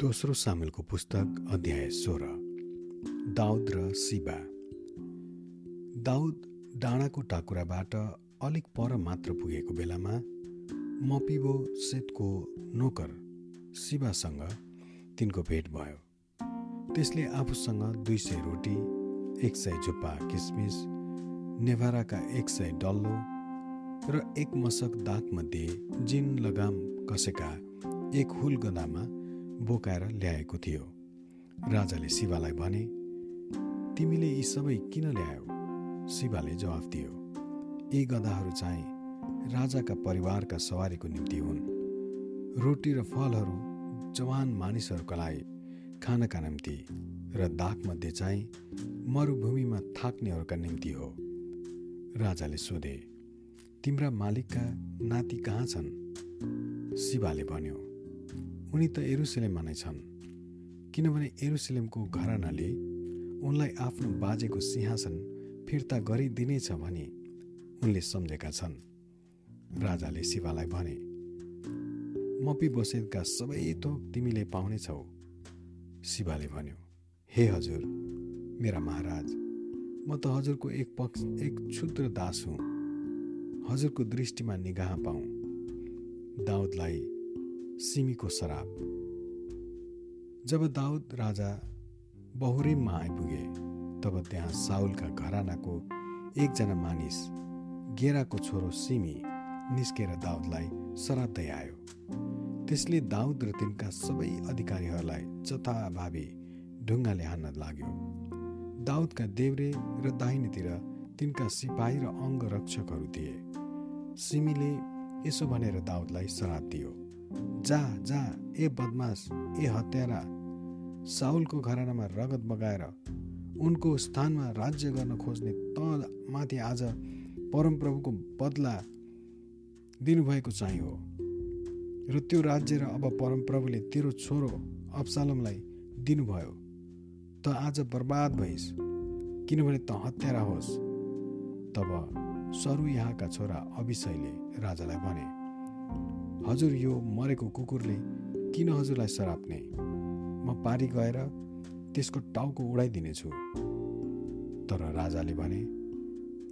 दोस्रो सामेलको पुस्तक अध्याय सोह्र। दाउद र सिबा। दाउद डाँडाको टाकुराबाट अलिक पर मात्र पुगेको बेलामा मपिबो सेतको नोकर शिवासँग तिनको भेट भयो। त्यसले आफूसँग दुई सय रोटी एक सय झुप्पा किसमिस नेभाराका एक सय डल्लो र एक मसक दागमध्ये जिन लगाम कसेका एक हुल गदामा बोकाएर ल्याएको थियो। राजाले शिवालाई भने तिमीले यी सबै किन ल्यायौ? शिवाले जवाफ दियो यी गधाहरू चाहिँ राजाका परिवारका सवारीको निम्ति हुन्। रोटी र फलहरू जवान मानिसहरूका लागि खानका निम्ति र दागमध्ये चाहिँ मरुभूमिमा थाक्नेहरूका निम्ति हो। राजाले सोधे तिम्रा मालिकका नाति कहाँ छन्? शिवाले भन्यो उनी त एरुसलेममा नै छन्। किनभने एरुसलेमको घरानाले उनलाई आफ्नो बाजेको सिंहासन फिर्ता गरिदिनेछ भने उनले सम्झेका छन्। राजाले शिवालाई भने मपी बसेका सबै थोक तिमीले पाउनेछौ। शिवाले भन्यो हे हजुर मेरा महाराज म त हजुरको एक पक्ष एक क्षुद्र दास हुँ। हजुरको दृष्टिमा निगाह पाऊ। दाउदलाई सिमीको सराप जब दाउद राजा बहुरिममा आइपुगे तब त्यहाँ साउलका घरानाको एकजना मानिस गेराको छोरो सिमी निस्केर दाउदलाई सराप्दै आयो। त्यसले दाउद र तिनका सबै अधिकारीहरूलाई जथाभावी ढुङ्गाले हान्न लाग्यो। दाउदका देव्रे र दाहिनेतिर तिनका सिपाही र अङ्गरक्षकहरू थिए। सिमीले यसो भनेर दाउदलाई सराप दियो। जा जा ए बदमास ए हत्यारा। साउलको घरानामा रगत बगाएर उनको स्थानमा राज्य गर्न खोज्ने त माथि आज परमप्रभुको बदला दिनुभएको चाहिँ हो र त्यो राज्य र अब परमप्रभुले तेरो छोरो अब्सालमलाई दिनुभयो। त आज बर्बाद भइस् किनभने त हत्यारा होस्। तब सरु यहाँका छोरा अभिषयले राजालाई भने हजुर यो मरेको कुकुरले किन हजुरलाई सराप्ने? म पारी गएर त्यसको टाउको उडाइदिनेछु। तर राजाले भने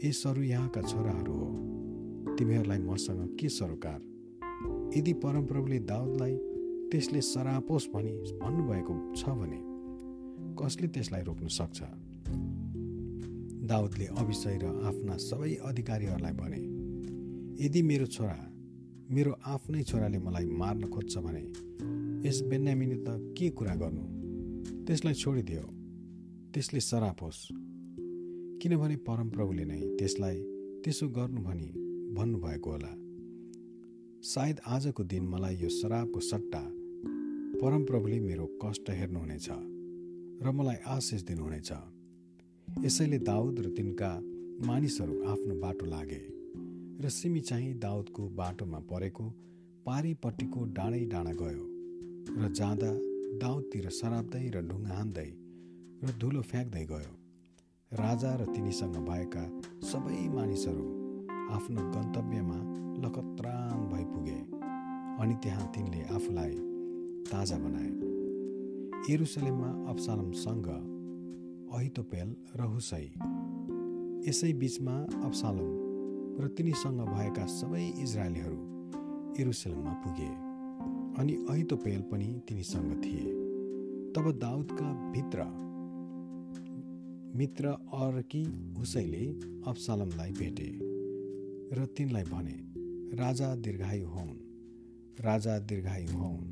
ए सरू यहाँका छोराहरू हो तिमीहरूलाई मसँग के सरोकार यदि परमप्रभुले दाउदलाई त्यसले सरापोस् भनी भन्नुभएको छ भने कसले त्यसलाई रोक्न सक्छ? दाउदले अभिषय र आफ्ना सबै अधिकारीहरूलाई भने यदि मेरो छोरा मेरो आफ्नै छोराले मलाई मार्न खोज्छ भने यस बेन्यामिने त के कुरा गर्नु? त्यसलाई छोडिदियो। त्यसले सराप होस् किनभने परमप्रभुले नै त्यसलाई त्यसो गर्नु भनी भन्नुभएको होला। सायद आजको दिन मलाई यो शराबको सट्टा परमप्रभुले मेरो कष्ट हेर्नुहुनेछ र मलाई आशिष दिनुहुनेछ। यसैले दाउद र तिनका मानिसहरू आफ्नो बाटो लागे। र सिमी चाहिँ दाउदको बाटोमा परेको पारिपट्टिको डाँडै डाँडा गयो र जाँदा दाउदतिर सराप्दै र ढुङ्गा हान्दै र धुलो फ्याँक्दै गयो। राजा र तिनीसँग भएका सबै मानिसहरू आफ्नो गन्तव्यमा लकत्रान भइपुगे अनि त्यहाँ तिनले आफूलाई ताजा बनाए। एरुसलेममा अब्सालमसँग अहितोपेल र हुसै। यसै बिचमा अब्सालम र तिनीसँग भएका सबै इजरायलीहरू एरुसलममा पुगे। अनि अहितोपेल पनि तिनीसँग थिए। तब दाउदका भित्र मित्र अर्की हुसैले अब्सालमलाई भेटे र तिनलाई भने राजा दीर्घायु हौन् राजा दीर्घायु हौन्।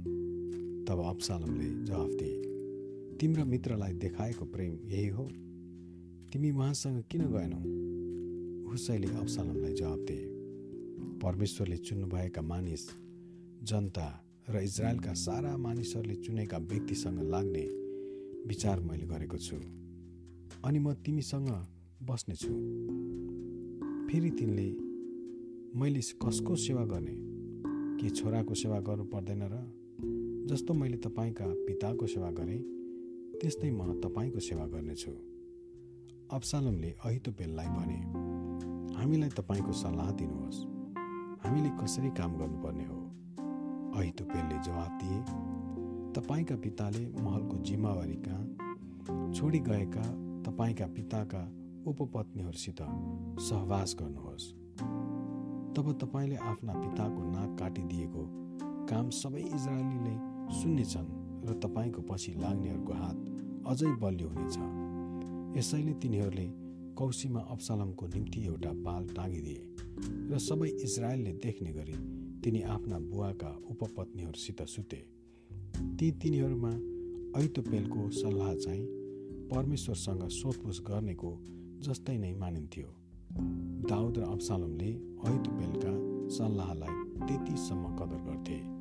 तब अब्सालमले जवाफ दिए तिम्रो मित्रलाई देखाएको प्रेम यही हो। तिमी उहाँसँग किन गएनौ? हुसैले अब्सालमलाई जवाब दिए। परमेश्वरले चुन्नुभएका मानिस जनता र इजरायलका सारा मानिसहरूले चुनेका व्यक्तिसँग लाग्ने विचार मैले गरेको छु। अनि म तिमीसँग बस्नेछु फेरि तिनले मैले कसको सेवा गर्ने? के छोराको सेवा गर्नु पर्दैन र? जस्तो मैले तपाईँका पिताको सेवा गरेँ त्यस्तै म तपाईँको सेवा गर्नेछु। अब्सालमले अहितोपेललाई भने हामीलाई तपाईँको सल्लाह दिनुहोस्। हामीले कसरी काम गर्नुपर्ने हो? अहितोपेलले जवाब दिए तपाईँका पिताले महलको जिम्मेवारी कहाँ छोडी गएका तपाईँका पिताका उपपत्नीहरूसित सहवास गर्नुहोस्। तब तपाईँले आफ्ना पिताको नाक काटिदिएको काम सबै इजरायलीले सुन्नेछन् र तपाईँको पछि लाग्नेहरूको हात अझै बलियो हुनेछ। यसैले तिनीहरूले कौसीमा अप्सलमको निम्ति एउटा पाल टाँगिदिए र सबै इजरायलले देख्ने गरी तिनी आफ्ना बुवाका उपपत्नीहरूसित सुते। ती तिनीहरूमा ऐतोपेलको सल्लाह चाहिँ परमेश्वरसँग सोधपुछ गर्नेको जस्तै नै मानिन्थ्यो। दाउद र अब्सालमले ऐतोपेलका सल्लाहलाई त्यतिसम्म कदर गर्थे।